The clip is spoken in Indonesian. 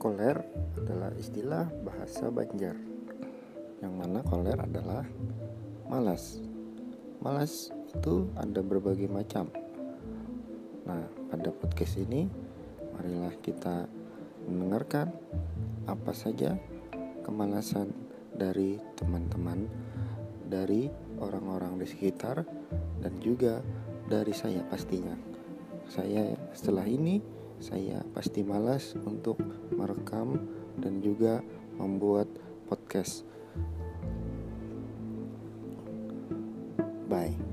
Koler adalah istilah bahasa Banjar Yang mana koler adalah malas. Malas itu ada berbagai macam. Nah pada podcast ini Marilah kita mendengarkan apa saja kemalasan dari teman-teman Dari orang-orang di sekitar Dan juga dari saya pastinya. Saya setelah ini saya pasti malas untuk merekam dan juga membuat podcast. Bye.